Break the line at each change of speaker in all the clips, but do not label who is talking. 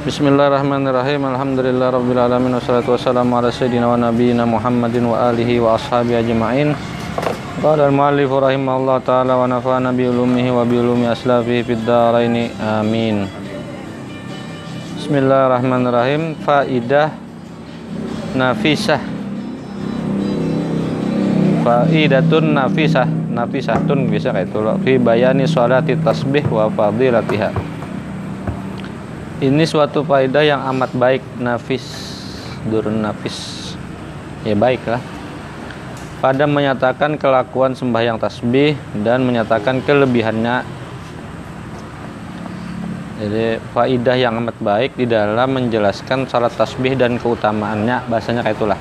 Bismillahirrahmanirrahim. Alhamdulillah rabbil alamin wassalatu wassalamu ala sayyidina wa nabiyyina Muhammadin wa alihi wa ashabihi ajma'in. Qala al-muallif rahimahullah taala wa nafa'ana bi ulumihi wa bi ulumi aslafihi fid dharain. Amin. Bismillahirrahmanirrahim. Faidah nafisah. Faidatun nafisah. Nafisatun bisa kayak itu loh. Fi bayani sholati tasbih wa fadilatiha. Ini suatu faedah yang amat baik nafis durun nafis. Ya baik lah pada menyatakan kelakuan sembahyang tasbih dan menyatakan kelebihannya. Jadi faidah yang amat baik di dalam menjelaskan salat tasbih dan keutamaannya. Bahasanya kayak itulah.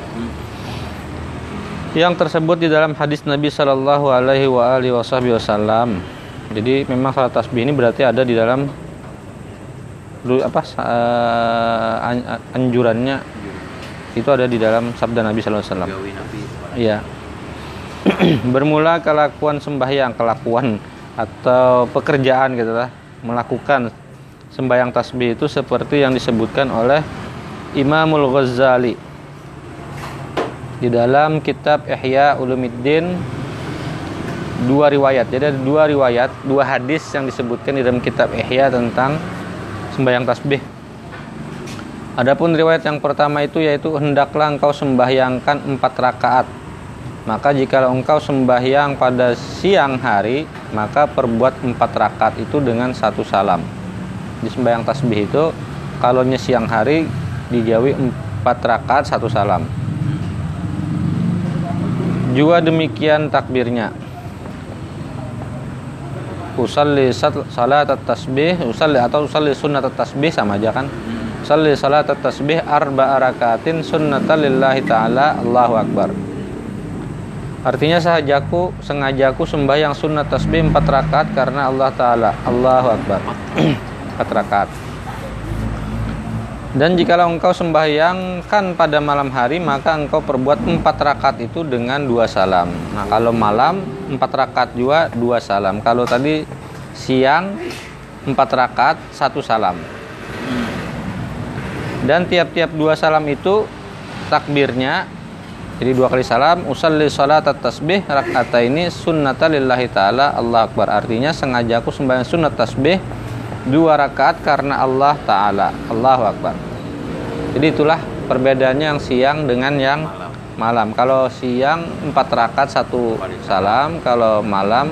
Yang tersebut di dalam hadis Nabi Shallallahu Alaihi Wasallam. Jadi memang salat tasbih ini berarti ada di dalam dulu apa uh, anjurannya itu ada di dalam sabda Nabi Sallallahu Alaihi Wasallam. Iya. Bermula kelakuan sembahyang, kelakuan atau pekerjaan gitu lah, melakukan sembahyang tasbih itu seperti yang disebutkan oleh Imamul Ghazali di dalam kitab Ihya Ulumuddin dua riwayat. Jadi ada dua riwayat, dua hadis yang disebutkan di dalam kitab Ihya tentang sembahyang tasbih. Adapun riwayat yang pertama itu yaitu hendaklah engkau sembahyangkan empat rakaat. Maka jika engkau sembahyang pada siang hari, maka perbuat empat rakaat itu dengan satu salam. Di sembahyang tasbih itu, kalau siang hari dijauhi empat rakaat satu salam. Juga demikian takbirnya usalli salat tasbih usalli atau usalli sunnat tasbih sama aja kan? Usalli salat tasbih arba rakatin sunnatan lillahi ta'ala Allahu Akbar. Artinya sahajaku sengajaku sembahyang sunnat tasbih empat rakaat karena Allah Ta'ala Allahu Akbar. Empat rakaat dan jikalau engkau sembahyangkan pada malam hari maka engkau perbuat empat rakaat itu dengan dua salam. Nah kalau malam empat rakaat juga dua salam. Kalau tadi siang empat rakaat satu salam. Dan tiap-tiap dua salam itu takbirnya jadi dua kali salam usalli salat tasbih rakaat ini sunnata lillahi ta'ala Allah Akbar artinya sengaja aku sembahyang sunat tasbih dua rakaat karena Allah Ta'ala. Allahu Akbar. Jadi itulah perbedaannya yang siang dengan yang malam. Kalau siang empat rakaat satu salam. Kalau malam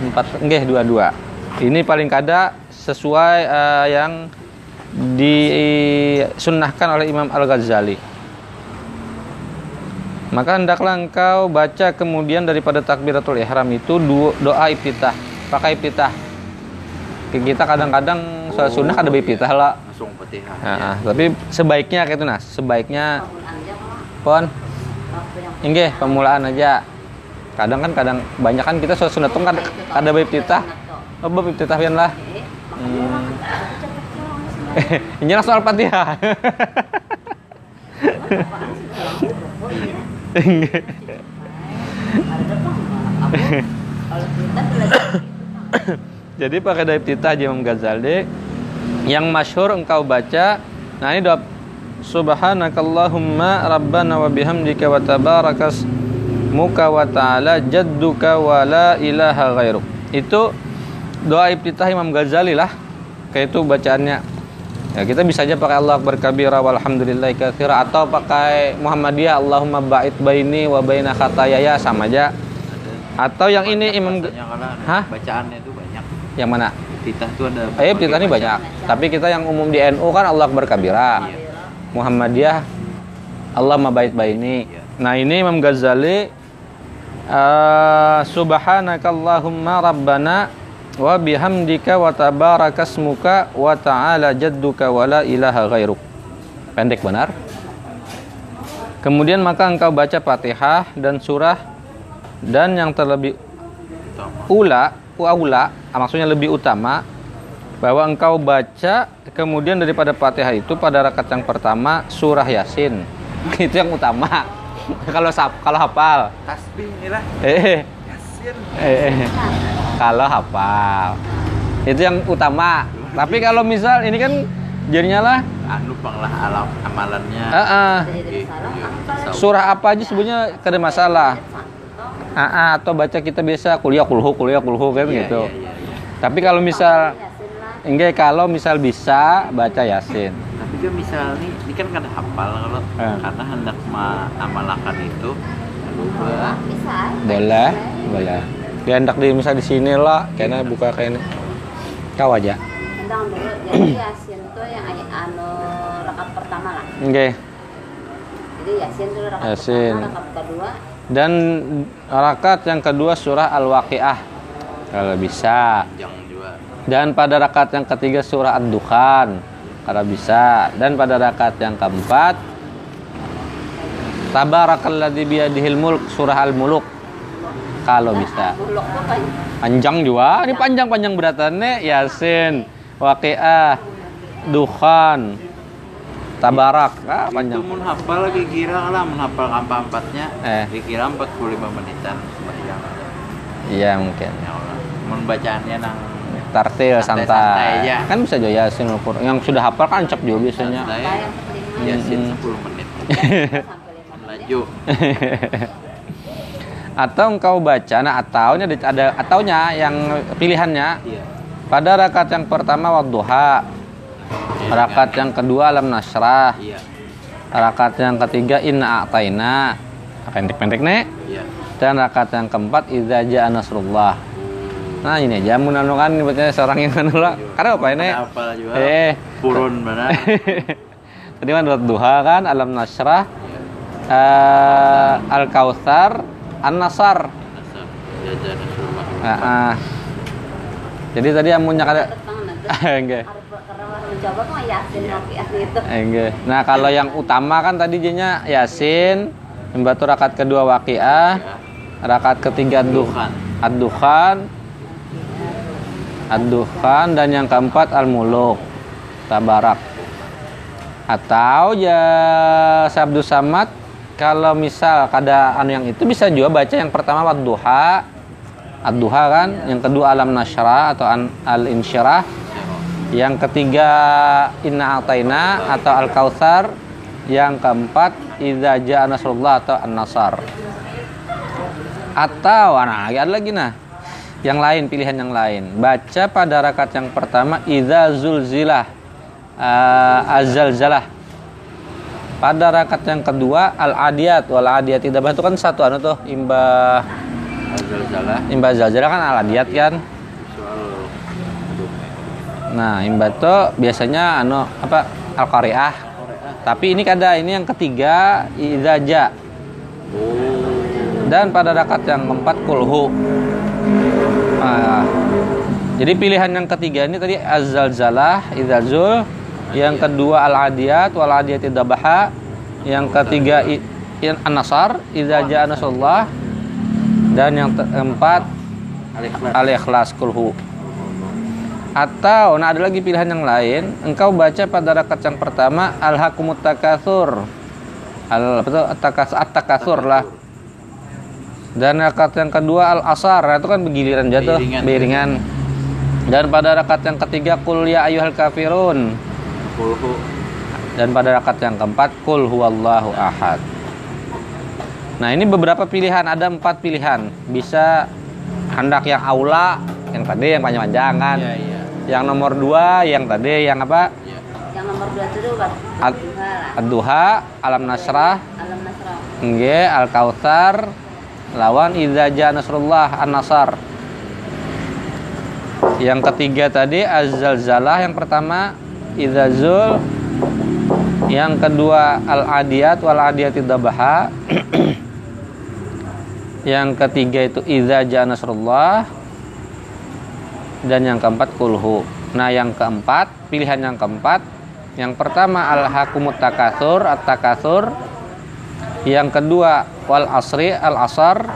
empat enggak dua-dua. Ini paling kada sesuai uh, yang disunnahkan oleh Imam Al-Ghazali. Maka hendaklah engkau baca kemudian daripada takbiratul ihram itu doa iftitah pakai iftitah kita kadang-kadang oh. sunnah ada bipitah lah. Langsung nah, tapi sebaiknya kayak itu nas. Sebaiknya pon. Inge pemulaan aja. Kadang kan kadang banyak kan kita sudah sunat tuh kan ada bipitah oh bipitah pian lah. Hmm. ini soal fatihah Jadi pakai daib titah Imam Ghazali yang masyhur engkau baca. Nah ini doa Subhanakallahumma rabbana wa bihamdika wa tabarakas muka wa ta'ala jadduka wa la ilaha ghairuk. Itu doa ibtitah Imam Ghazali lah. Kayak itu bacaannya. Ya kita bisa aja pakai Allah berkabira walhamdulillah katsira atau pakai Muhammadiyah Allahumma ba'id baini wa baina khatayaya sama aja. Atau yang ini Imam
Hah? Bacaannya itu
yang mana?
Titah itu ada.
Eh, titah ini banyak. Tapi kita yang umum di NU kan Allah berkabira. Iya. Muhammadiyah Allah mabait baini. Iya. Nah, ini Imam Ghazali uh, subhanakallahumma rabbana wa bihamdika wa tabarakasmuka wa ta'ala jadduka wa la ilaha ghairuk. Pendek benar. Kemudian maka engkau baca Fatihah dan surah dan yang terlebih ula ula maksudnya lebih utama bahwa engkau baca kemudian daripada Fatihah itu pada rakaat yang pertama surah Yasin. itu yang utama. kalau kalau hafal
tasbih inilah.
Eh. Yasin. Eh. Kalau hafal. Itu yang utama. Tapi kalau misal ini kan jadinya lah
anu panglah alam amalannya
ah, ah. Surah apa aja sebenarnya kada masalah ah, ah, atau baca kita biasa kuliah kulhu kuliah kulhu kan
Iya,
gitu
iya, iya, iya.
tapi kalau misal enggak kalau misal bisa baca yasin.
Tapi kan misal nih ini kan kada hafal kalau
Eh.
karena hendak mengamalkan itu.
Boleh. Boleh dia hendak di misal di sini lah kayaknya buka kayak ini kau aja.
Tentang dulu. Jadi yasin tuh yang anu rakaat pertama lah.
Enggak.
Jadi yasin tuh rakaat pertama rakaat kedua
dan rakaat yang kedua surah al-waqiah. Kalau bisa. Dan pada rakaat yang ketiga surah ad-dukhan. Kalau bisa. Dan pada rakaat yang keempat tabarakalladzi biyadihil mulk surah al-muluk. Kalau bisa. Panjang juga. Ini panjang-panjang beratannya yasin. Waqiah dukhan tabarak. Ah, panjang
mun hafal lagi kira lah menghafal empat empatnya
Eh.
dikira 45 menitan sembahyang
iya mungkin.
Ya Allah mun bacaannya nang
tartil santai,
aja.
kan bisa juga yasin Al-Qur'an. yang sudah hafal kan cep juga biasanya.
Santai yasin
Hmm.
10 menit. Laju
atau engkau baca nah ataunya ada- ada ataunya yang pilihannya.
Iya.
Pada rakaat yang pertama wadduha rakaat yang kedua alam nasrah.
Iya.
Rakaat yang ketiga inna a'taina. Pendek-pendek nek.
Iya.
Dan rakaat yang keempat idza jaa nasrullah. Nah ini aja mun anu kan seorang yang lah. Karena apa ini
Kada hafal juga.
Eh.
Purun mana?
Tadi kan wadduha kan alam nasrah.
Iya.
eh, al kautsar an nasar
Nasab. jajan Rasulullah
Ah, ah. Jadi tadi amunnya kada
Tetang nanti
enggak.
Mencoba kok yasin itu
Enggak. Nah, kalau yang utama kan tadi jadinya Yasin, membantu rakaat kedua Waqiah,
ya
rakaat ketiga duh
Dukhan.
ad-dukhan, ad-dukhan dan yang keempat al-muluk, tabarak. Atau ya Sabdu Samad kalau misal kada anu yang itu bisa juga baca yang pertama wadduha ad-duha kan, yang kedua alam nasyra atau an- al-insyirah, yang ketiga inna ataina atau al kautsar yang keempat idza jaa nasrullah atau an-nasar. Atau nah ada lagi nah. Yang lain pilihan yang lain. Baca pada rakaat yang pertama idza zulzilah uh, azalzalah pada rakaat yang kedua al adiyat wal adiyat tidak itu kan satu anu tuh imbah
Azal salah
imbah kan al adiyat kan Nah, imbato biasanya anu apa al-qari'ah. Tapi ini kada ini yang ketiga idza
oh
dan pada rakaat yang keempat kulhu. Ah, jadi pilihan yang ketiga ini tadi az-zalzalah, idzazul, yang kedua al-adiyat wal adiyat dabaha, yang ketiga an-nasar, idza jaa nasrullah dan yang keempat
al-ikhlas
kulhu. Atau nah ada lagi pilihan yang lain, engkau baca pada rakaat yang pertama al-hakumut takatsur. Al at-takas at-takatsur lah. Dan rakaat yang kedua al-asar, nah, itu kan begiliran jatuh,
Beiringan.
beiringan. Dan pada rakaat yang ketiga kul ya ayyuhal kafirun.
kulhu
Dan pada rakaat yang keempat kul huwallahu ahad. Nah, ini beberapa pilihan, ada empat pilihan. Bisa hendak yang aula, yang tadi yang panjang-panjang kan.
iya iya
Yang nomor dua, yang tadi yang apa?
iya
yang nomor dua itu.
Ad- Ad-duha, alam nasrah,
alam nasrah
nge, al kautsar, lawan idza jaa nasrullah an-nasar. Yang ketiga tadi az-zalzalah, yang pertama idza zul, yang kedua al-adiyat wal adiyat dabaha. yang ketiga itu idza jaa nasrullah dan yang keempat kulhu. Nah, yang keempat, pilihan yang keempat, yang pertama al-hakumut takatsur, at-takatsur. Yang kedua wal asri, al-asar.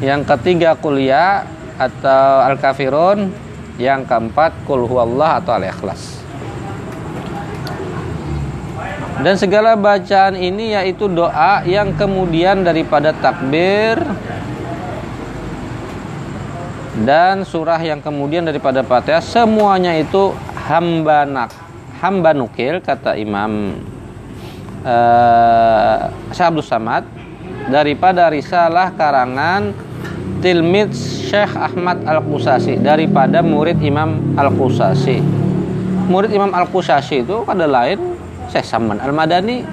Yang ketiga kuliah atau al-kafirun. Yang keempat kul huwallah atau al-ikhlas. Dan segala bacaan ini yaitu doa yang kemudian daripada takbir dan surah yang kemudian daripada Fatihah semuanya itu hambanak. hamba nukil kata Imam eh Syekh Abdul Samad daripada risalah karangan Tilmid Syekh Ahmad Al-Qusasi daripada murid Imam Al-Qusasi. Murid Imam Al-Qusasi itu ada lain Syekh Saman Al-Madani.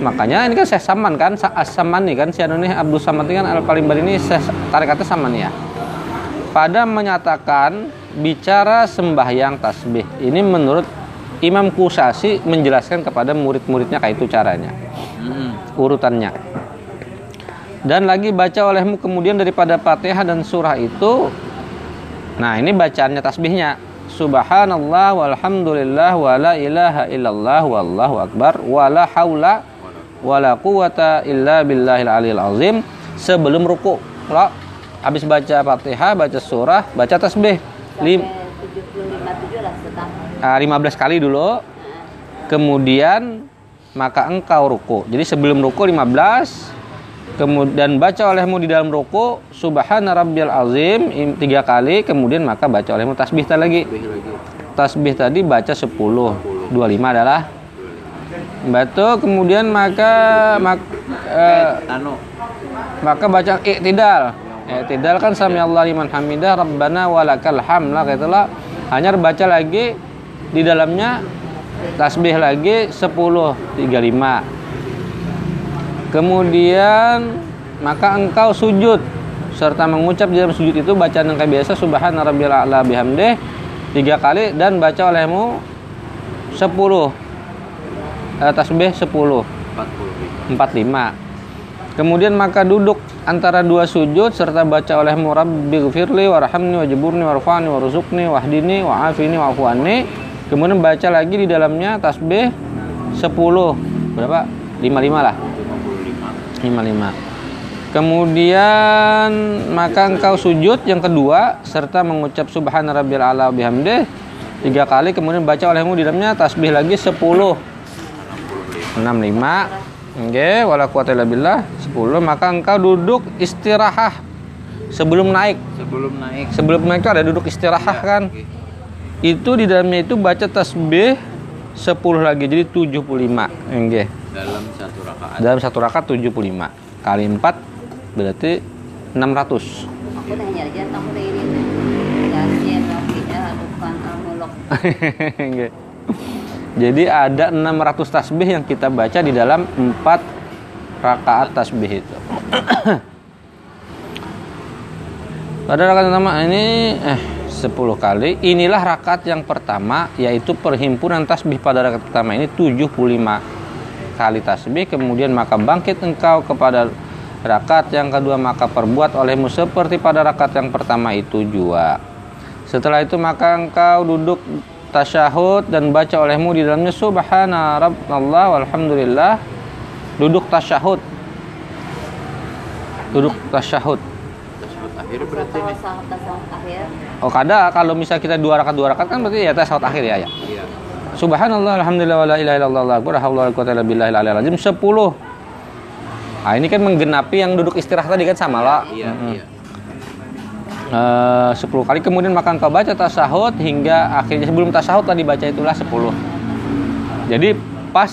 Makanya ini kan Syekh Saman kan, As-Samani kan, si anu nih Abdul Samad ini kan Al-Palimbar ini Syekh tarikatnya Samani ya. Pada menyatakan bicara sembahyang tasbih. Ini menurut Imam Kusasi menjelaskan kepada murid-muridnya kayak itu caranya
Hmm.
urutannya. Dan lagi baca olehmu kemudian daripada Fatihah dan surah itu Nah, ini bacaannya tasbihnya. Subhanallah walhamdulillah wala ilaha illallah wallahu akbar wala haula wala quwata illa billahil aliyil azim sebelum ruku. Kalau habis baca Fatihah, baca surah, baca tasbih. Lim,
Sampai 75 lah setahun.
ah, 15 kali dulu. Kemudian maka engkau ruku. Jadi sebelum ruku 15 kemudian baca olehmu di dalam ruku subhana rabbiyal azim im- tiga kali kemudian maka baca olehmu tasbih tadi lagi. tasbih tadi baca 10 25 adalah batu kemudian maka mak, eh,
Anu.
maka baca i'tidal. I'tidal kan sami Allah liman hamidah rabbana walakal hamd lah gitu lah hanya baca lagi di dalamnya tasbih lagi 10 35 kemudian maka engkau sujud serta mengucap di dalam sujud itu bacaan yang kayak biasa subhana rabbiyal a'la bihamdih tiga kali dan baca olehmu 10 eh, tasbih 10
40
45 Kemudian maka duduk antara dua sujud serta baca oleh Rabbi gfirli warhamni wajiburni warfani warzuqni wahdini wa'afini wa'fu anni. Kemudian baca lagi di dalamnya tasbih 10 berapa? 55 lah. 55. Kemudian maka engkau sujud yang kedua serta mengucap subhana rabbil ala bihamdih tiga kali kemudian baca olehmu di dalamnya tasbih lagi 10 65 Oke, wala quwata illa billah 10 maka engkau duduk istirahat sebelum naik.
Sebelum naik.
Sebelum naik itu ada duduk istirahat kan.
Oke.
Itu di dalamnya itu baca tasbih 10 lagi jadi 75. Oke.
Dalam satu rakaat.
Dalam satu rakaat 75 kali 4 berarti 600.
Aku tanya aja tamu ini.
Jadi ada 600 tasbih yang kita baca di dalam 4 rakaat tasbih itu. Pada rakaat pertama ini eh 10 kali. Inilah rakaat yang pertama yaitu perhimpunan tasbih pada rakaat pertama ini 75 kali tasbih kemudian maka bangkit engkau kepada rakaat yang kedua maka perbuat olehmu seperti pada rakaat yang pertama itu jua. Setelah itu maka engkau duduk tasyahud dan baca olehmu di dalamnya subhana rabballah walhamdulillah. Duduk tasyahud. Duduk tasyahud.
Akhir berarti
akhir.
oh kada kalau misal kita dua rakaat dua rakaat kan berarti ya tasyahud akhir ya ya?
Iya.
subhanallah alhamdulillah wala ilaha illallah allahu akbar haula quwata illa billahil aliyil azim. 10 nah ini kan menggenapi yang duduk istirahat tadi kan sama lah
Iya, iya.
Eh, 10 kali kemudian maka engkau baca tasahud hingga akhirnya sebelum tasahud tadi baca itulah 10 jadi pas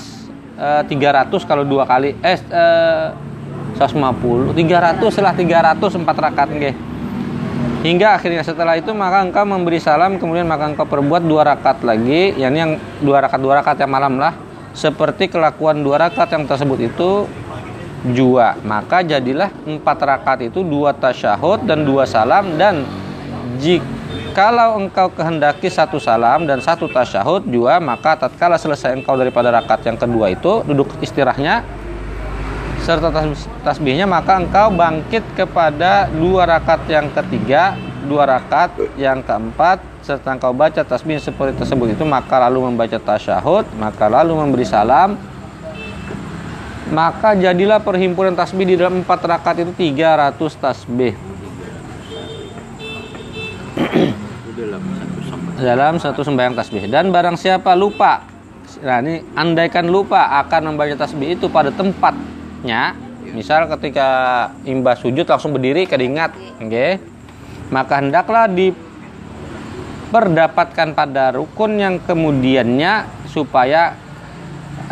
eh, 300 kalau dua kali eh, eh 150 300 setelah 300 empat rakaat nggih. hingga akhirnya setelah itu maka engkau memberi salam kemudian maka engkau perbuat dua rakaat lagi yakni yang dua rakaat dua rakaat yang malam lah seperti kelakuan dua rakaat yang tersebut itu jua maka jadilah empat rakaat itu dua tasyahud dan dua salam dan jikalau engkau kehendaki satu salam dan satu tasyahud jua maka tatkala selesai engkau daripada rakaat yang kedua itu duduk istirahatnya serta tas- tasbihnya maka engkau bangkit kepada dua rakaat yang ketiga dua rakaat yang keempat serta engkau baca tasbih seperti tersebut itu maka lalu membaca tasyahud maka lalu memberi salam maka jadilah perhimpunan tasbih di dalam empat rakaat itu 300 tasbih.
Dalam satu
sembahyang tasbih. Dan barang siapa lupa nah ini andaikan lupa akan membaca tasbih itu pada tempatnya misal ketika imbas sujud langsung berdiri keringat oke? Maka hendaklah di perdapatkan pada rukun yang kemudiannya supaya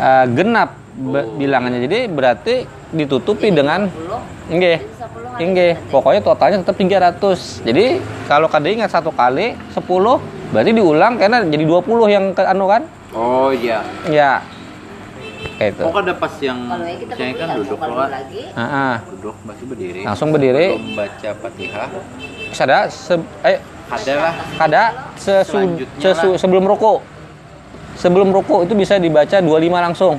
eh, genap be- bilangannya. Jadi berarti ditutupi dengan
10
nggih.
jadi 10 hari
Nggih,
berarti.
pokoknya totalnya tetap 300. Jadi kalau kada ingat satu kali 10 berarti diulang karena jadi 20 yang ke anu kan?
Oh iya.
Ya. Kayak itu.
Oh ada pas yang
ya
saya kan duduk loh.
lagi
Ah, ah.
Duduk masih berdiri.
Langsung berdiri.
Belum baca Fatihah.
Sada se- eh
Ada lah.
kada sesu, sesu- sebelum ruku. Sebelum ruku itu bisa dibaca 25 langsung.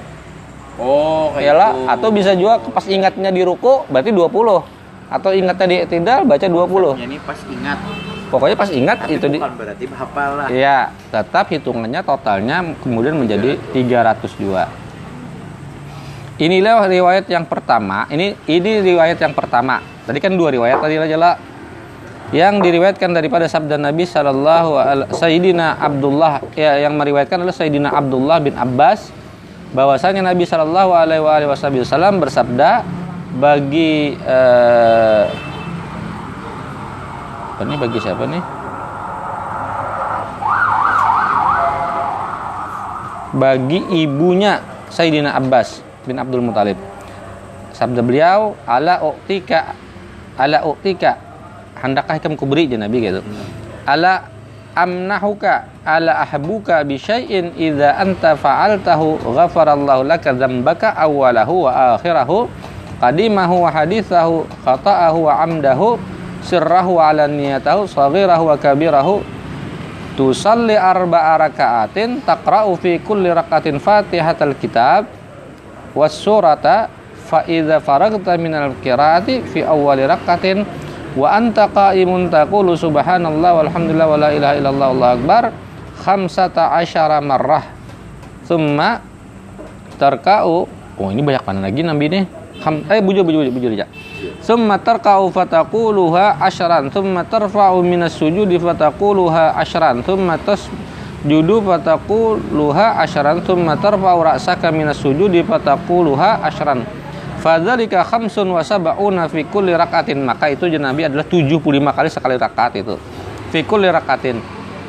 Oh kayak
Iyalah,
itu.
atau bisa juga pas ingatnya di ruku berarti 20. Atau ingatnya di tidak baca 20.
Ya, ini pas ingat.
Pokoknya pas ingat
Tapi
itu di
bukan berarti hafal lah.
Iya, tetap hitungannya totalnya kemudian menjadi 302. Inilah riwayat yang pertama. Ini ini riwayat yang pertama. Tadi kan dua riwayat tadi lah. Yang diriwayatkan daripada sabda Nabi Shallallahu alaihi Sayyidina Abdullah ya yang meriwayatkan adalah Sayyidina Abdullah bin Abbas bahwasanya Nabi Shallallahu alaihi wasallam bersabda bagi eh, apa nih bagi siapa nih? bagi ibunya Sayyidina Abbas bin Abdul Muthalib. Sabda beliau, "Ala uktika ala uktika hendaklah kamu kuberi Nabi gitu. Ala amnahuka ala ahbuka bi syai'in idza anta fa'altahu ghafarallahu laka dzambaka awwalahu wa akhirahu qadimahu wa hadithahu khata'ahu wa amdahu sirrahu wa alaniyatahu saghirahu wa kabirahu tusalli arba'a raka'atin taqra'u fi kulli raka'atin fatihatal kitab was surata fa idza faragta minal qira'ati fi awwali raka'atin wa anta qa'imun taqulu subhanallah walhamdulillah wa la ilaha illallah allahu akbar khamsata asyara marrah. Thumma tarka'u oh ini banyak mana lagi nabi nih Ham, eh bujur bujur bujur aja Summa tarka'u fataquluha asyran Summa tarfa'u minas sujudi fataquluha asyran Summa tasjudu fataquluha asyran Summa tarfa'u ra'saka minas sujudi fataquluha asyran Fadzalika khamsun wa sab'una fi kulli rak'atin. Maka itu Nabi adalah 75 kali sekali rakaat itu. Fi kulli rakatin.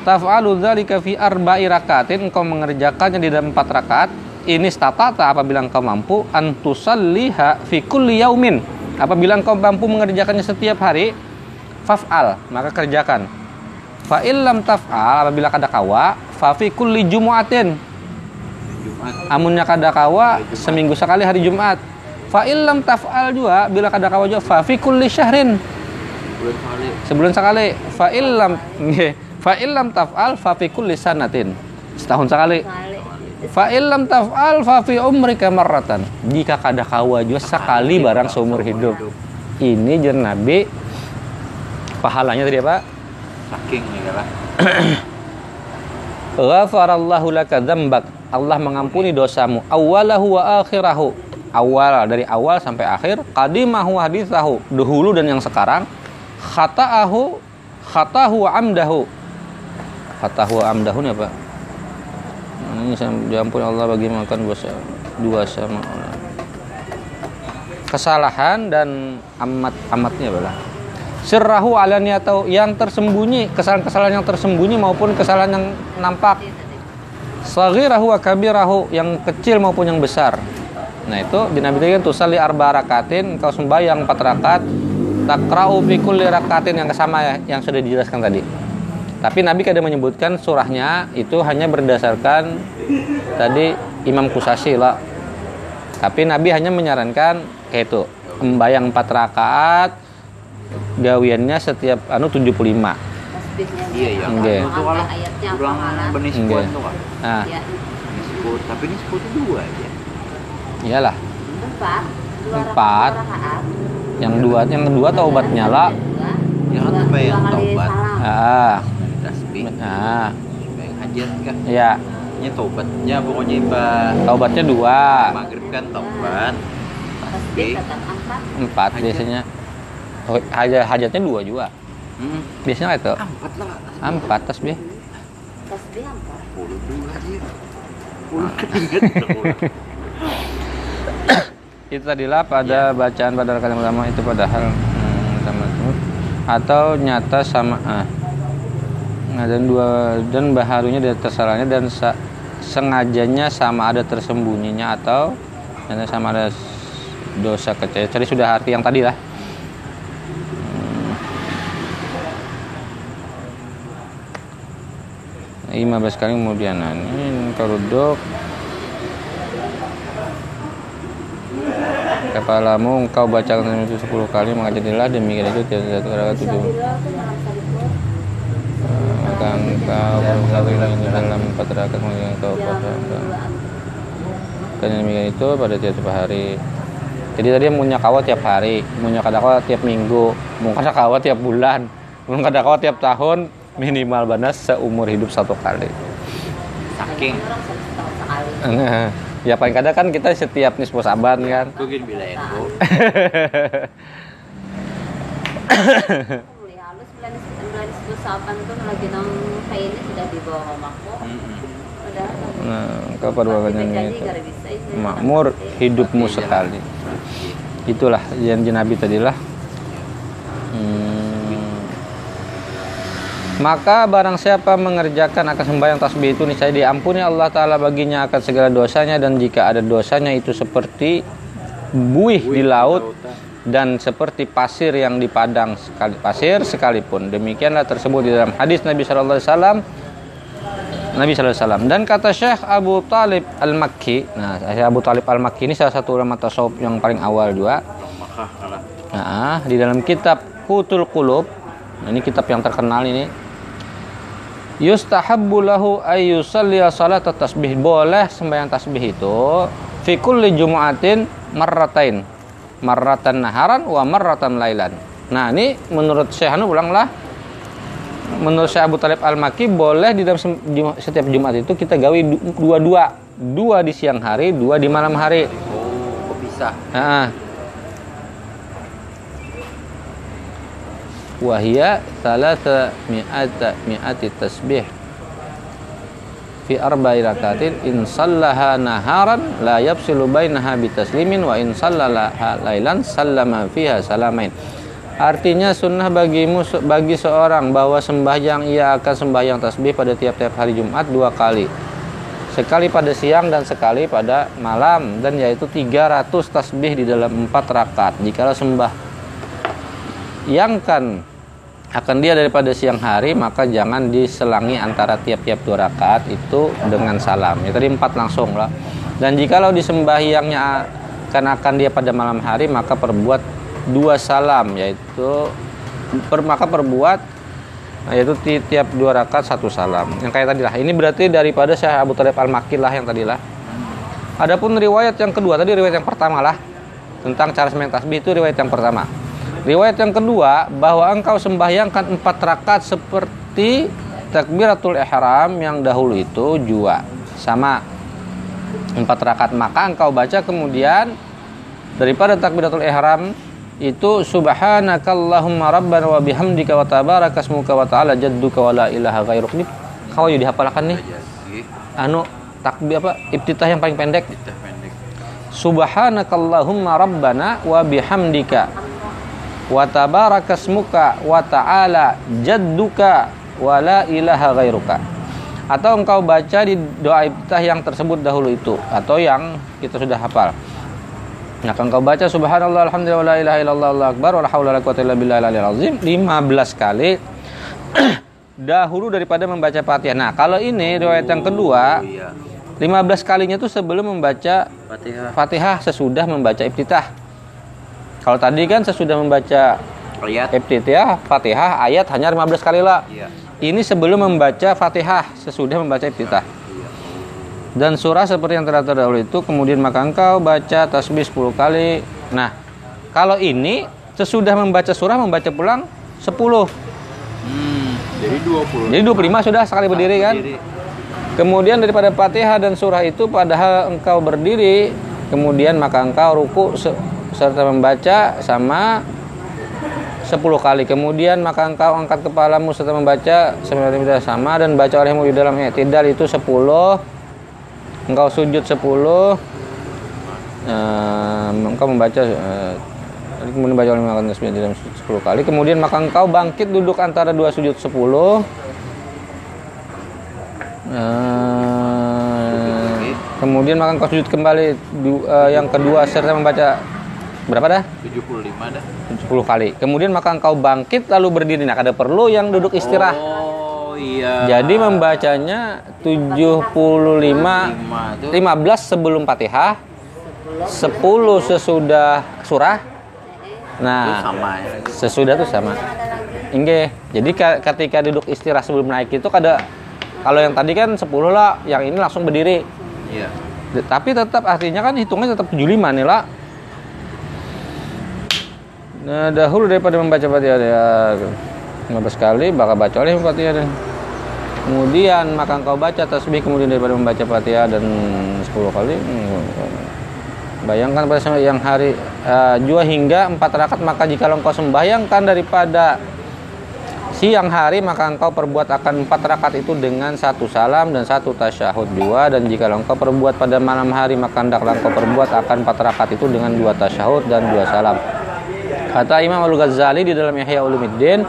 Taf'alu dzalika fi arba'i rakatin. Engkau mengerjakannya di dalam 4 rakaat. Ini statata apabila engkau mampu. Antusalliha fi kulli yaumin. Apabila engkau mampu mengerjakannya setiap hari faf'al maka kerjakan. Fa illam taf'al apabila kada kawa fa fi kulli jumu'atin. Amunnya kada kawa seminggu sekali hari Jumat fa illam taf'al juga bila kada kawa juga fa fi kulli syahrin
Bulan kali.
sebulan sekali fa illam nggih, fa illam taf'al fa fi kulli sanatin setahun sekali
Kali.
Fa illam taf'al fa fi umrika marratan. Jika kada kawa juga sekali barang seumur hidup. Ini jen Nabi pahalanya tadi apa?
Saking ya lah.
Ghafarallahu laka dzambak. Allah mengampuni dosamu awalahu wa akhirahu. Awal dari awal sampai akhir, qadimahu hadithahu, dahulu dan yang sekarang, khata'ahu khatahu amdahu. Khatahu amdahu ini apa? Ini diampuni Allah bagi makan dua sama orang. Kesalahan dan amat amatnya adalah sirrahu atau yang tersembunyi kesalahan-kesalahan yang tersembunyi maupun kesalahan yang nampak saghirahu wa kabirahu yang kecil maupun yang besar nah itu di Nabi kan tusalli arba rakatin engkau sembahyang empat rakaat takra'u fi kulli rakatin yang sama ya yang sudah dijelaskan tadi tapi Nabi kadang menyebutkan surahnya itu hanya berdasarkan tadi Imam Kusasi lah tapi Nabi hanya menyarankan kayak itu membayang empat rakaat gawiannya setiap anu 75
Tasbihnya
Iya ya.
Nggih.
Itu kalau
ayatnya
benih tuh kan.
nah
Ya.
Tapi ini itu dua aja.
Iyalah
empat. Dua
Empat. yang dua yang kedua taubatnya lah
Dua.
Ya kan
Dua-
supaya
dua
yang taubat.
ah
Tasbih.
nah
Supaya yang hajat kah?
ya
Ini taubatnya pokoknya ibadah.
taubatnya dua
Maghrib kan taubat.
Tasbih
Tasbih.
empat.
biasanya oh, hajat hajatnya dua juga
Hmm.
biasanya itu
Empat lah.
empat tasbih
Tasbih empat.
Puluh dua aja. Puluh keringet.
itu tadilah pada bacaan pada rakaat yang pertama itu padahal hmm, sama atau nyata sama ah Nah, dan dua dan baharunya dan tersalahnya dan sa- sengajanya sama ada tersembunyinya atau dan sama ada dosa kecil. Jadi sudah arti yang tadi lah. Hmm. 15 kali kemudian nah, ini kalau kepalamu engkau bacakan itu 10 kali maka jadilah demikian itu tidak satu rakaat tujuh. Maka engkau berkali lagi dalam empat rakaat kemudian engkau kosongkan. Dan demikian itu pada tiap hari. Jadi tadi punya kawat tiap hari punya kadakwa tiap minggu mau kadakwa tiap bulan mau kadakwa tiap tahun minimal banas seumur hidup satu kali.
Saking.
Ya paling kadang kan kita setiap nisfu saban kan.
Gue gini bilain bu.
Mulai halus bulan bulan sepuluh saban tuh lagi nang kainnya sudah di bawah mamaku udah
nah
jadi
itu
itu
makmur hidupmu sekali. Itulah janji Nabi tadi lah. Hmm. Maka barang siapa mengerjakan akan sembahyang tasbih itu niscaya diampuni Allah Ta'ala baginya akan segala dosanya. Dan jika ada dosanya itu seperti buih di laut dan seperti pasir yang di padang sekali pasir sekalipun. Demikianlah tersebut di dalam hadis Nabi Shallallahu Alaihi Wasallam. Nabi Wasallam. Dan kata Syekh Abu Talib Al Makki nah Syekh Abu Talib Al Makki ini salah satu ulama tasawuf yang paling awal juga. Nah, di dalam kitab Kutul Qulub, nah, ini kitab yang terkenal ini. Yustahabbu lahu ay yusalliya salat tasbih. Boleh sembahyang tasbih itu fi kulli jumu'atin marratain. Marratan naharan wa marratan lailan. Nah, ini menurut Syekh Anu ulanglah menurut Syekh Abu Talib Al-Maki boleh di dalam setiap Jumat itu kita gawe du- dua-dua. Dua di siang hari, dua di malam hari.
Oh, bisa?
Nah. Wahia salasa mi'ata mi'ati tasbih fi arba'i rakatin in sallaha naharan la yafsilu bainaha bitaslimin wa in sallaha lailan sallama fiha salamain Artinya sunnah bagimu bagi seorang bahwa sembahyang ia akan sembahyang tasbih pada tiap-tiap hari Jumat dua kali. Sekali pada siang dan sekali pada malam. Dan yaitu 300 tasbih di dalam empat rakaat. Jikalau sembah yang kan akan dia daripada siang hari maka jangan diselangi antara tiap-tiap dua rakaat itu dengan salam ya tadi empat langsung lah dan jikalau disembahyangnya akan akan dia pada malam hari maka perbuat dua salam yaitu per, maka perbuat Nah, yaitu ti- tiap dua rakaat satu salam. Yang kayak tadi lah. Ini berarti daripada Syekh Abu Talib Al-Makki lah yang tadi lah. Adapun riwayat yang kedua tadi riwayat yang pertama lah tentang cara sembahyang tasbih itu riwayat yang pertama. Riwayat yang kedua bahwa engkau sembahyangkan empat rakaat seperti takbiratul ihram yang dahulu itu jua. Sama. Empat rakaat. Maka engkau baca kemudian daripada takbiratul ihram itu subhanakallahumma rabbana wa bihamdika wa tabaraka ismuka wa ta'ala jadduka wa la ilaha ghairuk. Ini kau ya dihafalkan nih.
Jadi,
anu takbir apa? Ibtitah yang paling
pendek.
subhanakallahumma rabbana wa bihamdika wa tabaraka ismuka wa ta'ala jadduka wa la ilaha ghairuka atau engkau baca di doa ibtitah yang tersebut dahulu itu atau yang kita sudah hafal Nah, engkau baca subhanallah alhamdulillah wa la ilaha illallah Allahu akbar wa la haula wa la quwwata illa billahil aliyil azim 15 kali dahulu daripada membaca Fatihah. Nah, kalau ini riwayat yang kedua
Oh, iya.
15 kalinya itu sebelum membaca
Fatihah.
Fatihah sesudah membaca iftitah. Kalau tadi kan sesudah membaca
Lihat.
iftitah, Fatihah ayat hanya 15 kali lah.
Iya.
Ini sebelum membaca Fatihah sesudah membaca iftitah.
Iya.
Dan surah seperti yang telah terdahulu itu kemudian maka engkau baca tasbih 10 kali. Nah, kalau ini sesudah membaca surah membaca pulang 10.
Hmm, jadi 20.
Jadi 25 sudah sekali berdiri kan?
Berdiri.
Kemudian daripada Fatihah dan surah itu padahal engkau berdiri, kemudian maka engkau ruku serta membaca sama 10 kali. Kemudian maka engkau angkat kepalamu serta membaca sebenarnya sama dan baca olehmu di dalam i'tidal itu 10. Engkau sujud 10. Ehm, engkau membaca eh, kemudian baca oleh makan tasbih di dalam 10 kali. Kemudian maka engkau bangkit duduk antara dua sujud 10 Eh, kemudian maka engkau sujud kembali du- eh, yang kedua serta membaca berapa dah?
75 dah.
10 kali. Kemudian maka engkau bangkit lalu berdiri. Nah, ada perlu yang duduk istirahat.
Oh iya.
Jadi membacanya 75
lima tuh
15 sebelum Fatihah, 10 sesudah surah.
itu
Nah,
sama ya.
sesudah tuh sama. Inge. Jadi ka- ketika duduk istirahat sebelum naik itu kada kalau yang tadi kan 10 lah, yang ini langsung berdiri.
Iya.
Tapi tetap artinya kan hitungnya tetap 75 nih lah. Nah, dahulu daripada membaca Fatihah ya 15 kali bakal baca oleh Fatihah dan kemudian maka engkau baca tasbih kemudian daripada membaca Fatihah dan 10 kali hmm, bayangkan pada yang hari eh, jua hingga empat rakaat maka jika engkau sembahyangkan daripada siang hari maka engkau perbuat akan empat rakaat itu dengan satu salam dan satu tasyahud dua. Dan jika engkau perbuat pada malam hari maka engkau perbuat akan empat rakaat itu dengan dua tasyahud dan dua salam kata Imam Al Ghazali di dalam Ihya Ulumuddin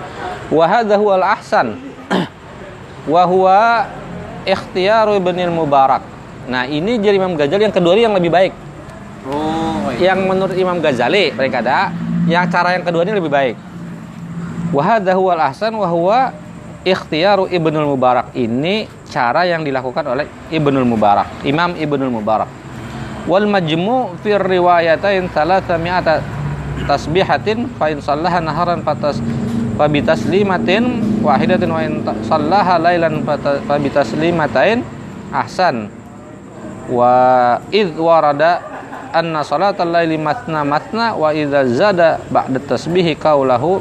wa hadza huwal ahsan wa huwa ikhtiyaru ibnil mubarak. Nah ini jadi Imam Ghazali yang kedua ini yang lebih baik.
Oh iya.
yang menurut Imam Ghazali mereka ada yang cara yang kedua ini lebih baik. Wahada huwal ahsan wahwa ikhtiyaru Ibnul Mubarak. Ini cara yang dilakukan oleh Ibnul Mubarak Imam Ibnul Mubarak. Wal majmu fi riwayatain thalathami'ata tasbihatin fa in sallaha naharan fatas fa bi taslimatin wahidatin wa in sallaha lailan fa bi taslimatain ahsan. Wa id warada anna salatal laili matna matna wa idza zada ba'da tasbihi qaulahu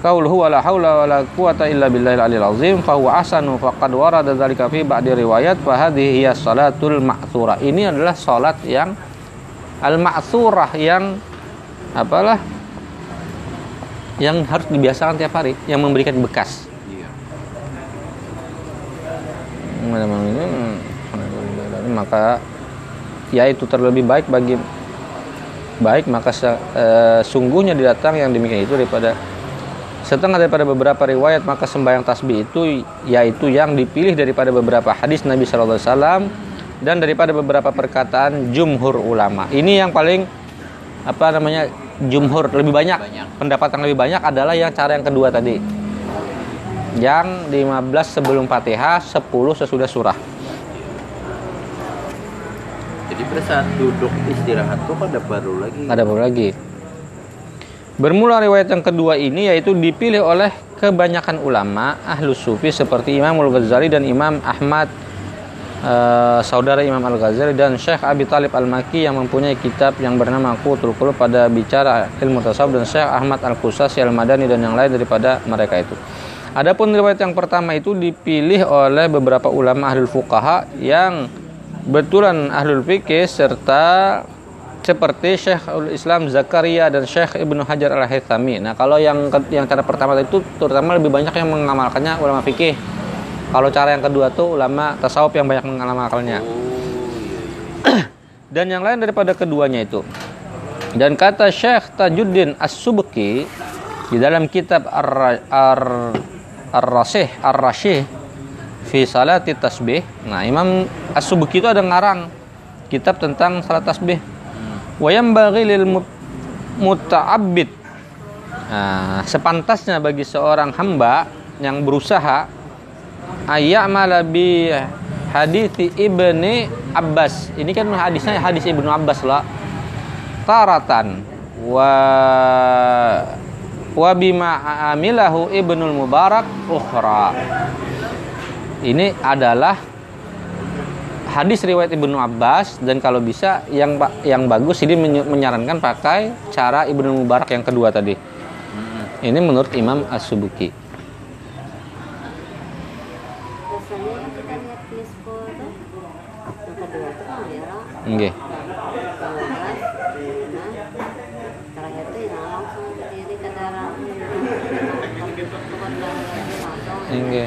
qauluhu wala haula wala quwata illa billahil aliyil azim fa huwa ahsanu faqad warada dzalika fi ba'di riwayat fa hadhihi hiya salatul ma'thura. Ini adalah salat yang al ma'thurah yang apalah yang harus dibiasakan tiap hari yang memberikan bekas
Iya.
Maka ya itu terlebih baik bagi baik maka se- eh, sungguhnya didatang yang demikian itu daripada setengah daripada beberapa riwayat maka sembahyang tasbih itu yaitu yang dipilih daripada beberapa hadis Nabi Shallallahu Alaihi Wasallam dan daripada beberapa perkataan jumhur ulama. Ini yang paling apa namanya jumhur lebih banyak,
Banyak.
pendapat yang lebih banyak adalah yang cara yang kedua tadi. Yang 15 sebelum Fatihah 10 sesudah surah.
Jadi pada saat duduk istirahat tuh ada baru lagi.
ada baru lagi. Bermula riwayat yang kedua ini yaitu dipilih oleh kebanyakan ulama ahlus sufi seperti Imam Al-Ghazali dan Imam Ahmad eh, saudara Imam Al-Ghazali dan Syekh Abi Talib Al-Maki yang mempunyai kitab yang bernama Qutul Qulub pada bicara ilmu tasawuf dan Syekh Ahmad Al-Qusasi Al-Madani dan yang lain daripada mereka itu. Adapun riwayat yang pertama itu dipilih oleh beberapa ulama ahlul fuqaha yang betulan ahlul fikih serta seperti Syekhul Islam Zakaria dan Syekh Ibnu Hajar Al Haythami. Nah, kalau yang yang cara pertama itu terutama lebih banyak yang mengamalkannya ulama fikih. Kalau cara yang kedua tuh ulama tasawuf yang banyak mengamalkannya.
Oh iya.
Dan yang lain daripada keduanya itu. Dan kata Syekh Tajuddin As-Subki di dalam kitab Ar- Ar- Ar-Rasih fi salati tasbih. Nah, Imam As-Subki itu ada ngarang kitab tentang salat tasbih. Wa yanbaghi lil mut- muta'abbid. Nah, sepantasnya bagi seorang hamba yang berusaha ayyamala bi hadithi ibni Abbas. Ini kan hadisnya hadis ibnu Abbas lah. Taratan wa wa bima amilahu ibnul Mubarak ukhra. Ini adalah hadis riwayat Ibnu Abbas dan kalau bisa yang yang bagus ini menyarankan pakai cara Ibnu Mubarak yang kedua tadi. Ini menurut Imam As-Subuki.
Biasanya yang kita lihat nisfu itu yang kedua itu kan ya
Nggih.
12, nah, terakhir itu ya langsung berdiri ke darah
Nggih.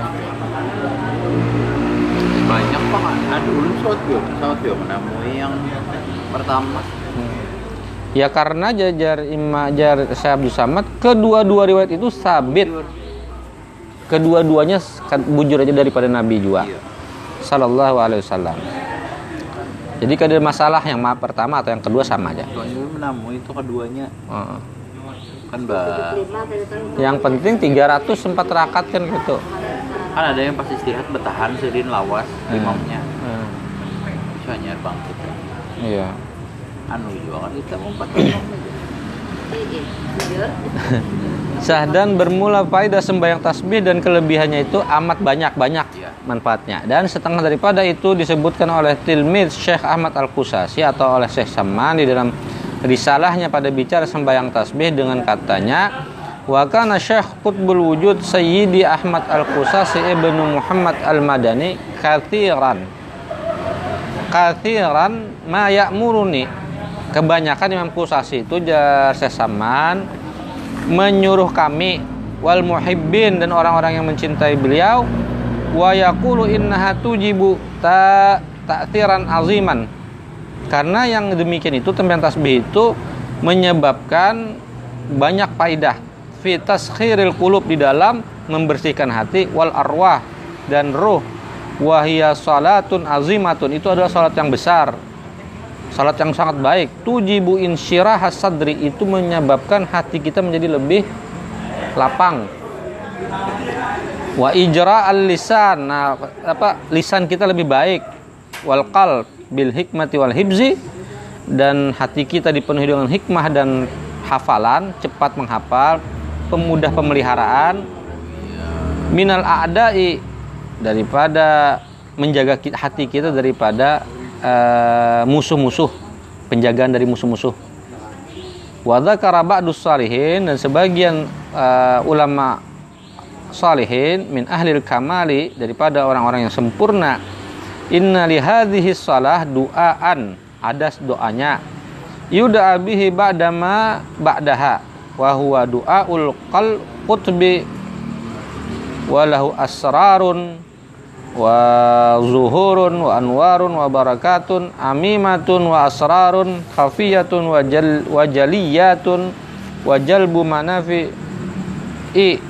Banyak pak. Ada saat yo menemui yang pertama.
Ya karena jajar Imam Jar Syekh Abdul Samad kedua-dua riwayat itu sabit kedua-duanya kan bujur aja daripada Nabi juga.
Iya.
sallallahu alaihi wasallam. Jadi kalau masalah yang maaf pertama atau yang kedua sama aja.
Menamu itu keduanya.
Heeh.
kan bah
yang penting 300 sempat rakaat kan gitu.
Kan ada yang pas istirahat bertahan serin lawas
Hmm.
imamnya.
Hmm.
soalnya bangkit.
Iya.
Anu juga kan kita mau empat imam aja
Iya, jujur.
Sahdan bermula faedah sembahyang tasbih dan kelebihannya itu amat banyak-banyak
Iya.
manfaatnya. Dan setengah daripada itu disebutkan oleh tilmid Syekh Ahmad Al-Qusasi atau oleh Syekh Saman di dalam risalahnya pada bicara sembahyang tasbih dengan katanya Wa kana Syekh Qutbul Wujud Sayyidi Ahmad Al-Qusasi ibnu Muhammad Al-Madani kathiran kathiran ma ya'muruni kebanyakan Imam Qusasi itu jar Saman menyuruh kami wal muhibbin dan orang-orang yang mencintai beliau wa yaqulu innaha tujibu ta ta'thiran aziman. Karena yang demikian itu tembakan tasbih itu menyebabkan banyak faidah. Fi taskhiril qulub di dalam membersihkan hati wal arwah dan ruh. Wahia salatun azimatun itu adalah salat yang besar salat yang sangat baik. Tujibu insyirah sadri itu menyebabkan hati kita menjadi lebih lapang. Wa ijra al lisan nah apa lisan kita lebih baik. Wal qalb bil hikmati wal hibzi. Dan hati kita dipenuhi dengan hikmah dan hafalan cepat menghafal pemudah pemeliharaan. Minal a'dai daripada menjaga hati kita daripada eh, musuh-musuh penjagaan dari musuh-musuh. Wa dzakara ba'dus salihin dan sebagian eh, ulama salihin min ahlil kamali daripada orang-orang yang sempurna. Inna li hadhihi salah duaan ada doanya. Yuda'a bihi ba'dama ba'daha wa huwa du'aul qal qutbi wa lahu asrarun wa zuhurun wa anwarun wa barakatun amimatun wa asrarun khafiyatun wa jal wa jaliyatun wa jalbu manafi i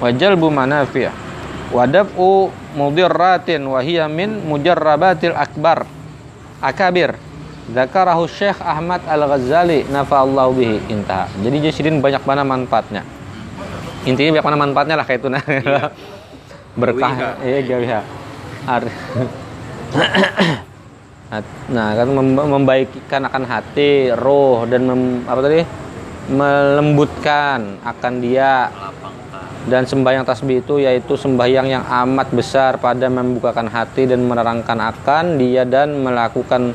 wa jalbu manafi' wa daf'u mudirratin wa hiya min mujarrabatil akbar akabir Zakarahu Syekh Ahmad Al-Ghazali nafa'allahu bihi intaha. Jadi jasirin banyak mana manfaatnya. Intinya banyak mana manfaatnya lah kayak itu nah. Berkah iya gawiha. Ar- Nah, kan mem- membaikkan akan hati, roh dan mem- apa tadi? melembutkan akan dia. Dan sembahyang tasbih itu yaitu sembahyang yang amat besar pada membukakan hati dan menerangkan akan dia dan melakukan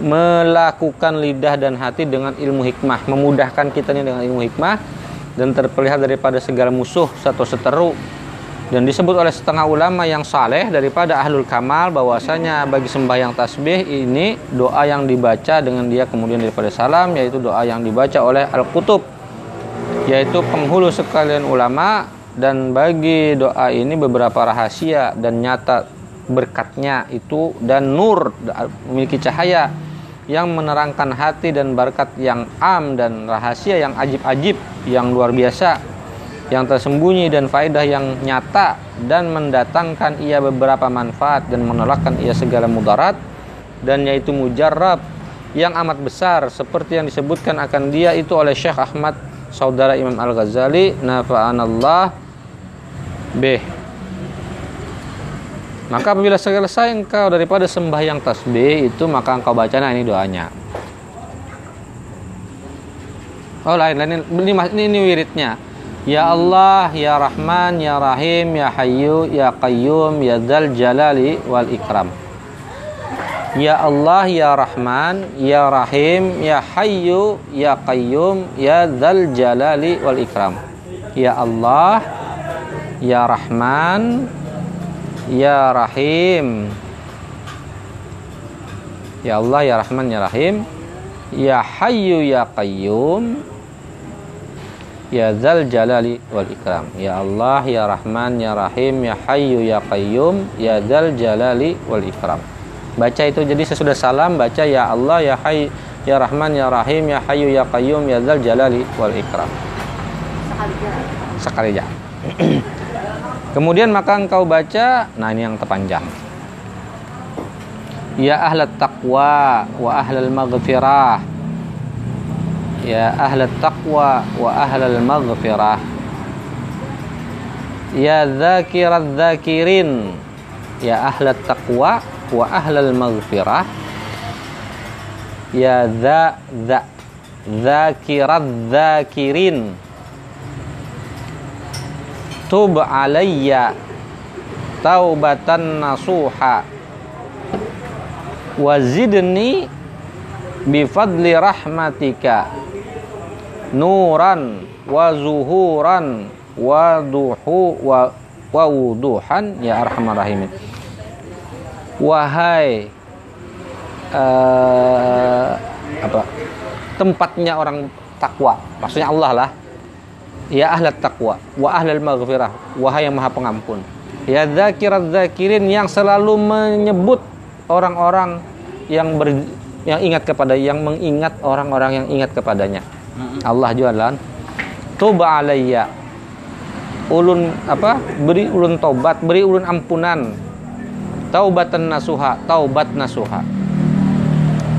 melakukan lidah dan hati dengan ilmu hikmah. Memudahkan kita ini dengan ilmu hikmah dan terpelihara daripada segala musuh atau seteru dan disebut oleh setengah ulama yang saleh daripada ahlul kamal bahwasanya bagi sembahyang tasbih ini doa yang dibaca dengan dia kemudian daripada salam yaitu doa yang dibaca oleh al-kutub yaitu penghulu sekalian ulama. Dan bagi doa ini beberapa rahasia dan nyata berkatnya itu dan nur memiliki cahaya yang menerangkan hati dan berkat yang am dan rahasia yang ajib-ajib yang luar biasa yang tersembunyi dan faedah yang nyata dan mendatangkan ia beberapa manfaat dan menolakkan ia segala mudarat dan yaitu mujarrab yang amat besar seperti yang disebutkan akan dia itu oleh Syekh Ahmad saudara Imam Al-Ghazali nafa'anallah bih. Maka apabila selesai engkau daripada sembahyang tasbih itu maka engkau baca. Nah ini doanya. Oh lain lain ini, ini, ini wiridnya Ya Allah, Ya Rahman, Ya Rahim, Ya Hayyu, Ya Qayyum, Ya Dzal Jalali wal Ikram. Ya Allah, Ya Rahman, Ya Rahim, Ya Hayyu, Ya Qayyum, Ya Dzal Jalali wal Ikram. Ya Allah, Ya Rahman, Ya Rahim. Ya Allah, Ya Rahman, Ya Rahim, Ya Hayyu, Ya Qayyum, Ya Zal Jalali wal Ikram. Ya Allah, Ya Rahman, Ya Rahim, Ya Hayyu, Ya Qayyum, Ya Zal Jalali wal Ikram. Baca itu jadi sesudah salam baca Ya Allah, Ya Hayy, Ya Rahman, Ya Rahim, Ya Hayyu, Ya Qayyum, Ya Zal Jalali wal Ikram.
Sekali
aja. Kemudian maka engkau baca, nah ini yang terpanjang. Ya ahlat taqwa wa ahlal maghfirah. Ya ahlat taqwa wa ahlal maghfirah. Ya dzakirat dzakirin. Ya ahlat taqwa wa ahlal maghfirah. Ya dza dza dzakirat dzakirin. Tub alayya taubatan nasuha wazidni bifadli rahmatika nuran wa zuhuran wa duhu wa, wa wuduhan ya arhamar rahimin. Wahai uh, apa tempatnya orang takwa maksudnya Allah lah ya ahlat takwa wa ahlal maghfirah wahai yang maha pengampun. Ya dzakirat dzakirin yang selalu menyebut orang-orang yang ber, yang ingat kepada yang mengingat orang-orang yang ingat kepadanya Allah jualan. Tuba alayya. Ulun apa? Beri ulun taubat beri ulun ampunan. Taubatan nasuha taubat nasuha.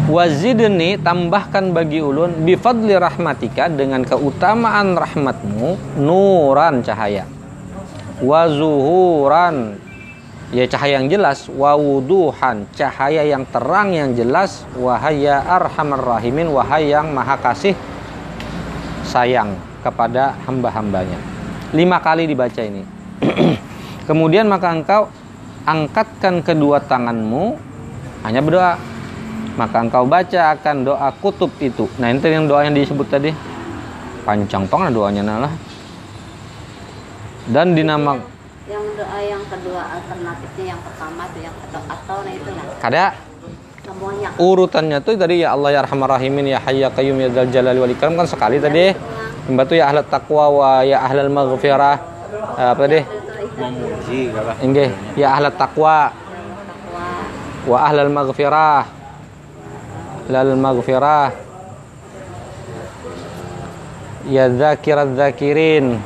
Wazidni tambahkan bagi ulun bifadli rahmatika dengan keutamaan rahmatmu nuran cahaya. Wazuhuran ya cahaya yang jelas. Wawuduhan cahaya yang terang yang jelas. Wahaya arhamar rahimin wahai yang maha kasih sayang kepada hamba-hambanya lima kali dibaca ini kemudian maka engkau angkatkan kedua tanganmu hanya berdoa maka engkau baca akan doa kutub itu. Nah, itu yang doa yang disebut tadi. Panjang pang doanya nalah. Dan dinama
yang doa yang kedua alternatifnya yang pertama tuh yang atau atau nah itu lah.
Kada. Urutannya tuh tadi ya Allah ya Arhamar Rahimin ya Hayya Qayyum ya Dzal Jalali wal Ikram kan sekali tadi. Mbak tuh ya ahlat taqwa wa ya ahlal maghfirah. Eh, Apa tadi?
Memuji
Inggih, ya ahlat taqwa
Takwa.
wa ahlal maghfirah. Lal maghfirah. Ya dzakirat dzakirin.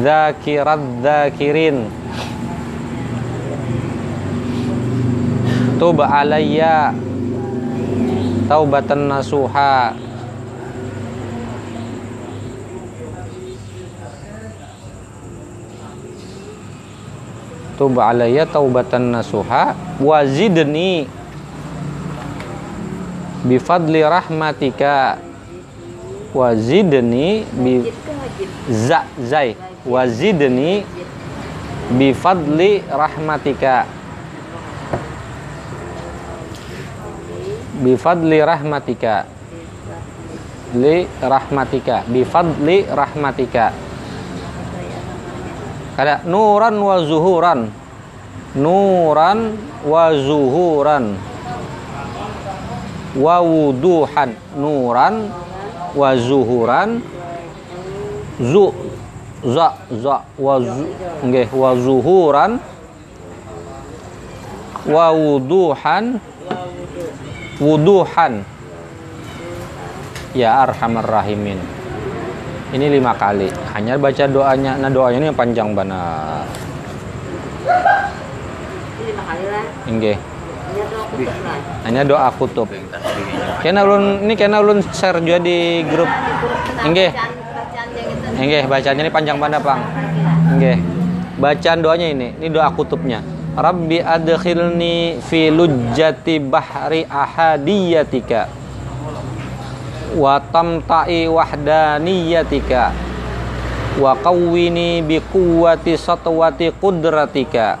Dzakirat dzakirin. Tub alayya taubatan nasuha. Tub alayya taubatan nasuha. Wazidni bifadli rahmatika. Wazidni bi za zai. Wazidni bifadli rahmatika bifadli rahmatika. Li rahmatika. Bifadli rahmatika. Ada nuran wa zuhuran. Nuran wa zuhuran. Wa wuduhan. Nuran wa zuhuran. Zu za za wa zu nggih wa zuhuran. Wa wuduhan wuduhan. Ya arhamar rahimin. Ini lima kali. Hanya baca doanya. Nah doanya ini yang panjang banget
Ini lima kali lah. Ini
hanya doa kutub kena ulun ini kena ulun share juga di grup.
Bacaannya gitu.
nggih bacanya ini panjang banget Bang. Nggih bacaan doanya ini. Ini doa kutubnya Rabbi adkhilni fi lujjati bahri ahadiyatika wa tamta'i wahdaniyatika wa qawwini bi quwwati satwati qudratika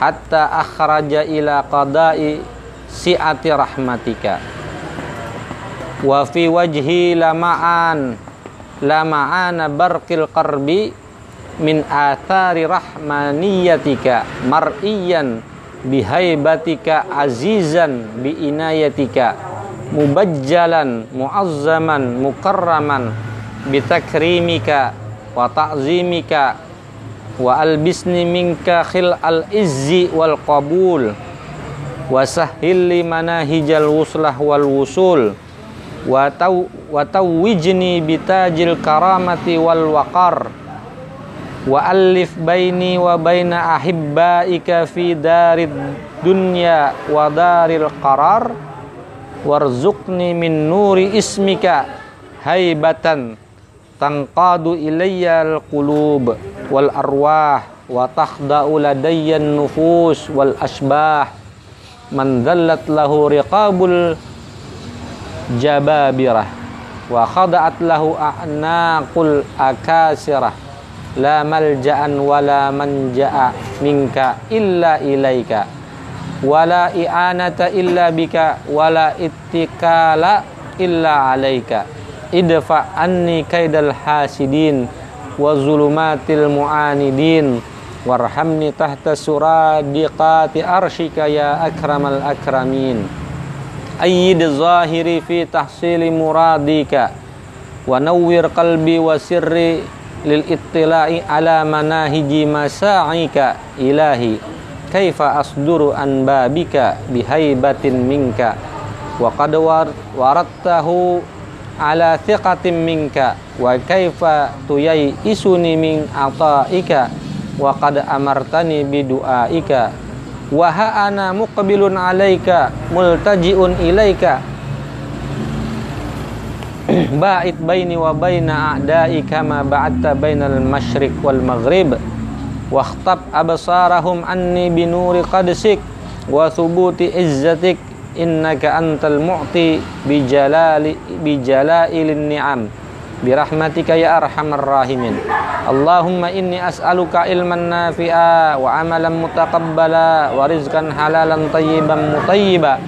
hatta akhraja ila qada'i si'ati rahmatika. Wa fi wajhi lama'an lama'ana barqil qarbi min athari rahmaniyatika mar'iyan bihaibatika azizan bi inayatika mubajjalan muazzaman mukarraman bitakrimika wa ta'zimika wa albisni minka khil al izzi wal qabul wa sahhil li manahijal wuslah wal wusul wa tawwijni bitajil karamati wal waqar وألف بيني وبين أحبائك في دار الدنيا ودار القرار. وارزقني من نور اسمك هيبة تنقاد إلي القلوب والأرواح وتخضع لدي النفوس والأشباح. من ذلت له رقاب الجبابرة وخضعت له أعناق الأكاسرة. La malja'an wala manja'a minka illa ilaika. Wala i'anata illa bika wala ittikala illa alaika. Idfa anni kaidal hasidin wa zulumatil mu'anidin. Warhamni tahta suradiqati arshika ya akramal akramin. Ayyid zahiri fi tahsili muradika. Wa nawwir qalbi wa sirri lil ittila'i ala manahiji masa'ika ilahi. Kaifa asduru an babika bihaibatin minka? Wa qad warattahu ala thiqatin minka? Wa kaifa tuyai isuni min ataika? Wa qad amartani bidu'aika? Wa ha ana muqbilun alaika multajiun ilaika ba'id baini wa baina a'da'i kama ba'atta bainal masyriq wal maghrib. Waqtab absarahum anni binuri qadisik wa thubuti izzatik innaka antal mu'ti bi jalal bi jalailin ni'am. Bi rahmatika ya arhamar rahimin. Allahumma inni as'aluka ilman nafi'a wa amalan mutaqabbala wa rizqan halalan tayyiban mutayyiba.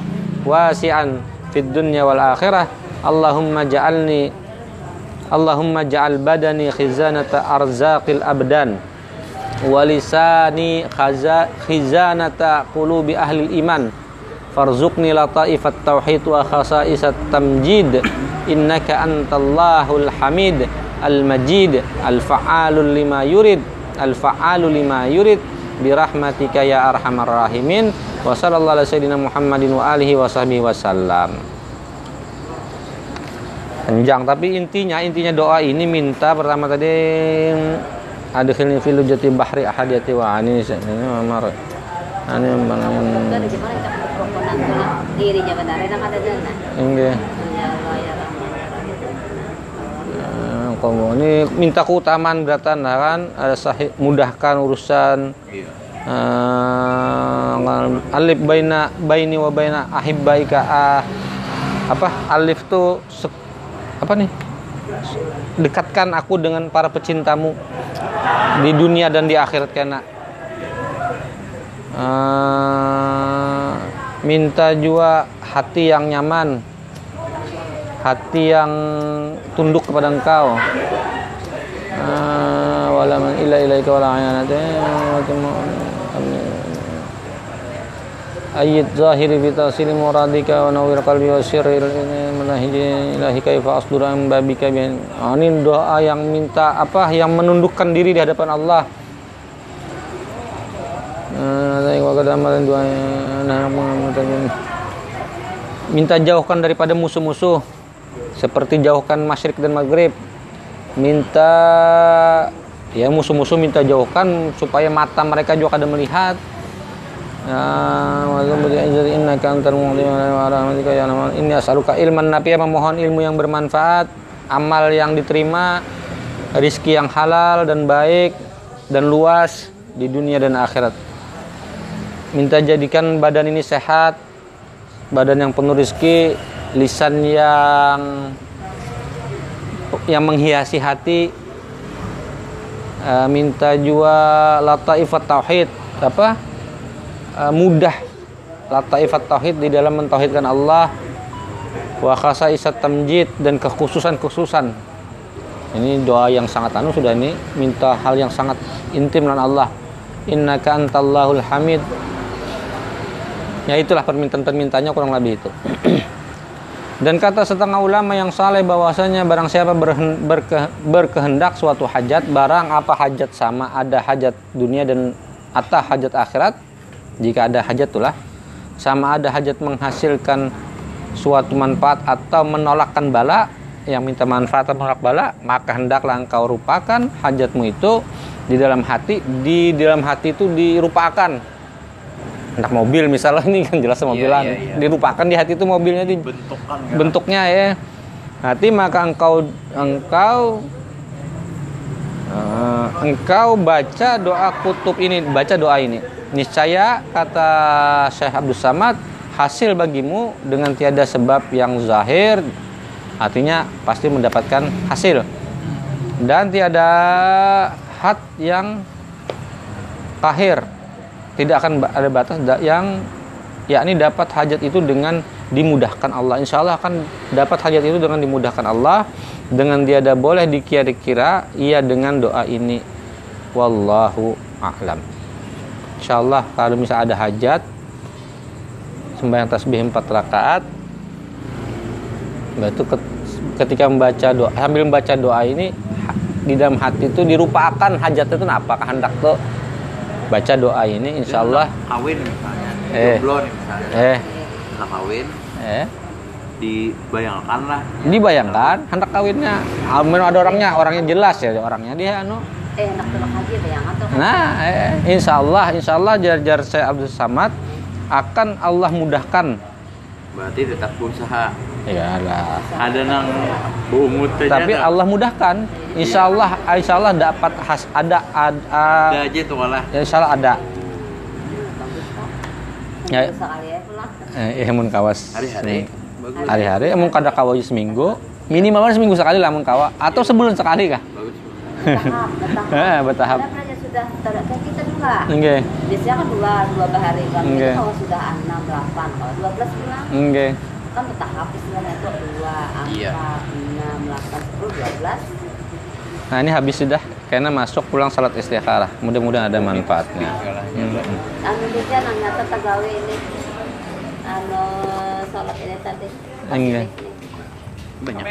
Wasi'an fid dunya wal akhirah. Allahumma ja'alni Allahumma ja'al badani khizanata arzaqil abdan walisani khizanata qulubi ahli iman farzuqni lataifat tauhid wa khasaisat tamjid innaka antallahul hamid al majid al fa'alul lima yurid al faalul lima yurid birahmatika ya arhamar rahimin wa sallallahu alaihi Muhammadin wa alihi wa sahbihi wasallam panjang tapi intinya intinya doa ini minta pertama tadi adkhilni fil jati bahri ahadiyati wa ani ini mamar ani
ada dana. Ya ya Rahman.
Kamu ini minta keutamaan beratan kan? Ada sahih mudahkan urusan.
Iya.
uh, alif baina baini wa baina ahibbaika ah, apa? Alif tuh se- apa nih? Dekatkan aku dengan para pecintamu di dunia dan di akhirat karena Eh, minta juga hati yang nyaman hati yang tunduk kepada engkau. Eh, wala man ila ilaika wala tasili muradika wa nawwir qalbi wa sirri manahiji ilahi kaifa asdura an babika bin Ah, doa yang minta apa? Yang menundukkan diri di hadapan Allah. Nah, minta jauhkan daripada musuh-musuh. Seperti jauhkan masyrik dan maghrib. Minta ya musuh-musuh minta jauhkan supaya mata mereka juga kada melihat Ya, wa kemudian jadi innaka antal mu'ti wa ya ini asaluka ilman. Nafi memohon ilmu yang bermanfaat amal yang diterima rizki yang halal dan baik dan luas di dunia dan akhirat. Minta jadikan badan ini sehat badan yang penuh rizki lisan yang yang menghiasi hati. Eh, minta juga lataifat tauhid. Apa Eh, mudah lataifat tauhid di dalam mentauhidkan Allah. Wa khasaisat tamjid dan kekhususan-kekhususan. Ini doa yang sangat anu sudah ini minta hal yang sangat intim dengan Allah. Innaka antallahul hamid ya itulah permintaan-permintaannya kurang lebih itu. Dan kata setengah ulama yang saleh bahwasanya barang siapa berke- berkehendak suatu hajat barang apa hajat sama ada hajat dunia dan atau hajat akhirat jika ada hajat itulah sama ada hajat menghasilkan suatu manfaat atau menolakkan bala yang minta manfaat atau menolak bala, maka hendaklah engkau rupakan hajatmu itu di dalam hati, di dalam hati itu dirupakan. Hendak mobil misalnya ini kan jelas mobilan,
iya, iya.
dirupakan di hati itu mobilnya di
bentukan
bentuknya ya. Hati maka engkau engkau eh, engkau baca doa kutub ini, baca doa ini. Niscaya kata Syekh Abdul Samad hasil bagimu dengan tiada sebab yang zahir. Artinya pasti mendapatkan hasil. Dan tiada hat yang kahir. Tidak akan ada batas yang yakni dapat hajat itu dengan dimudahkan Allah. Insya Allah akan dapat hajat itu dengan dimudahkan Allah. Dengan tiada boleh dikira-kira ia dengan doa ini. Wallahu a'lam. Insya Allah kalau misalnya ada hajat sembahyang tasbih 4 rakaat itu ketika membaca doa sambil membaca doa ini di dalam hati itu dirupakan hajat itu apa? Kehendak tuh baca doa ini insya Allah
kawin misalnya
Eh.
jomblo nih misalnya.
Eh.
Kawin
eh?
Dibayangkan lah.
Dibayangkan hendak kawinnya. Amin ada orangnya orangnya jelas ya orangnya dia anu.
Eh, tuh haji ada yang atau
nah eh, insya Allah insya Allah jar-jar saya Abdul Samad akan Allah mudahkan.
Berarti tetap berusaha.
Ya lah.
Ada nang aja
tapi
dah.
Allah mudahkan. Insya Allah insya Allah dapat has ada ada,
ada aja tuh malah
ya insya Allah ada. Ya. Eh, eh mun kawas
hari-hari bagus
hari-hari emang kada kawa seminggu minimal seminggu sekali lah mun kawa atau sebulan sekali kah
bagus
Bertahap, bertahap.
Eh, bertahap.
Sudah kayak kita.
Nggih,
Biasanya kan dua, dua bahari kan. Kalau sudah enam, delapan, kalau dua belas
nggih.
kan bertahap istilahnya itu dua,
Iya.
empat, enam, delapan, sepuluh, dua belas.
Nah ini habis sudah, karena masuk pulang salat istikharah. Mudah-mudahan ada manfaatnya. Hmm.
Anu dia nanya tentang gawe ini. Anu sholat ini tadi.
Enggak.
banyak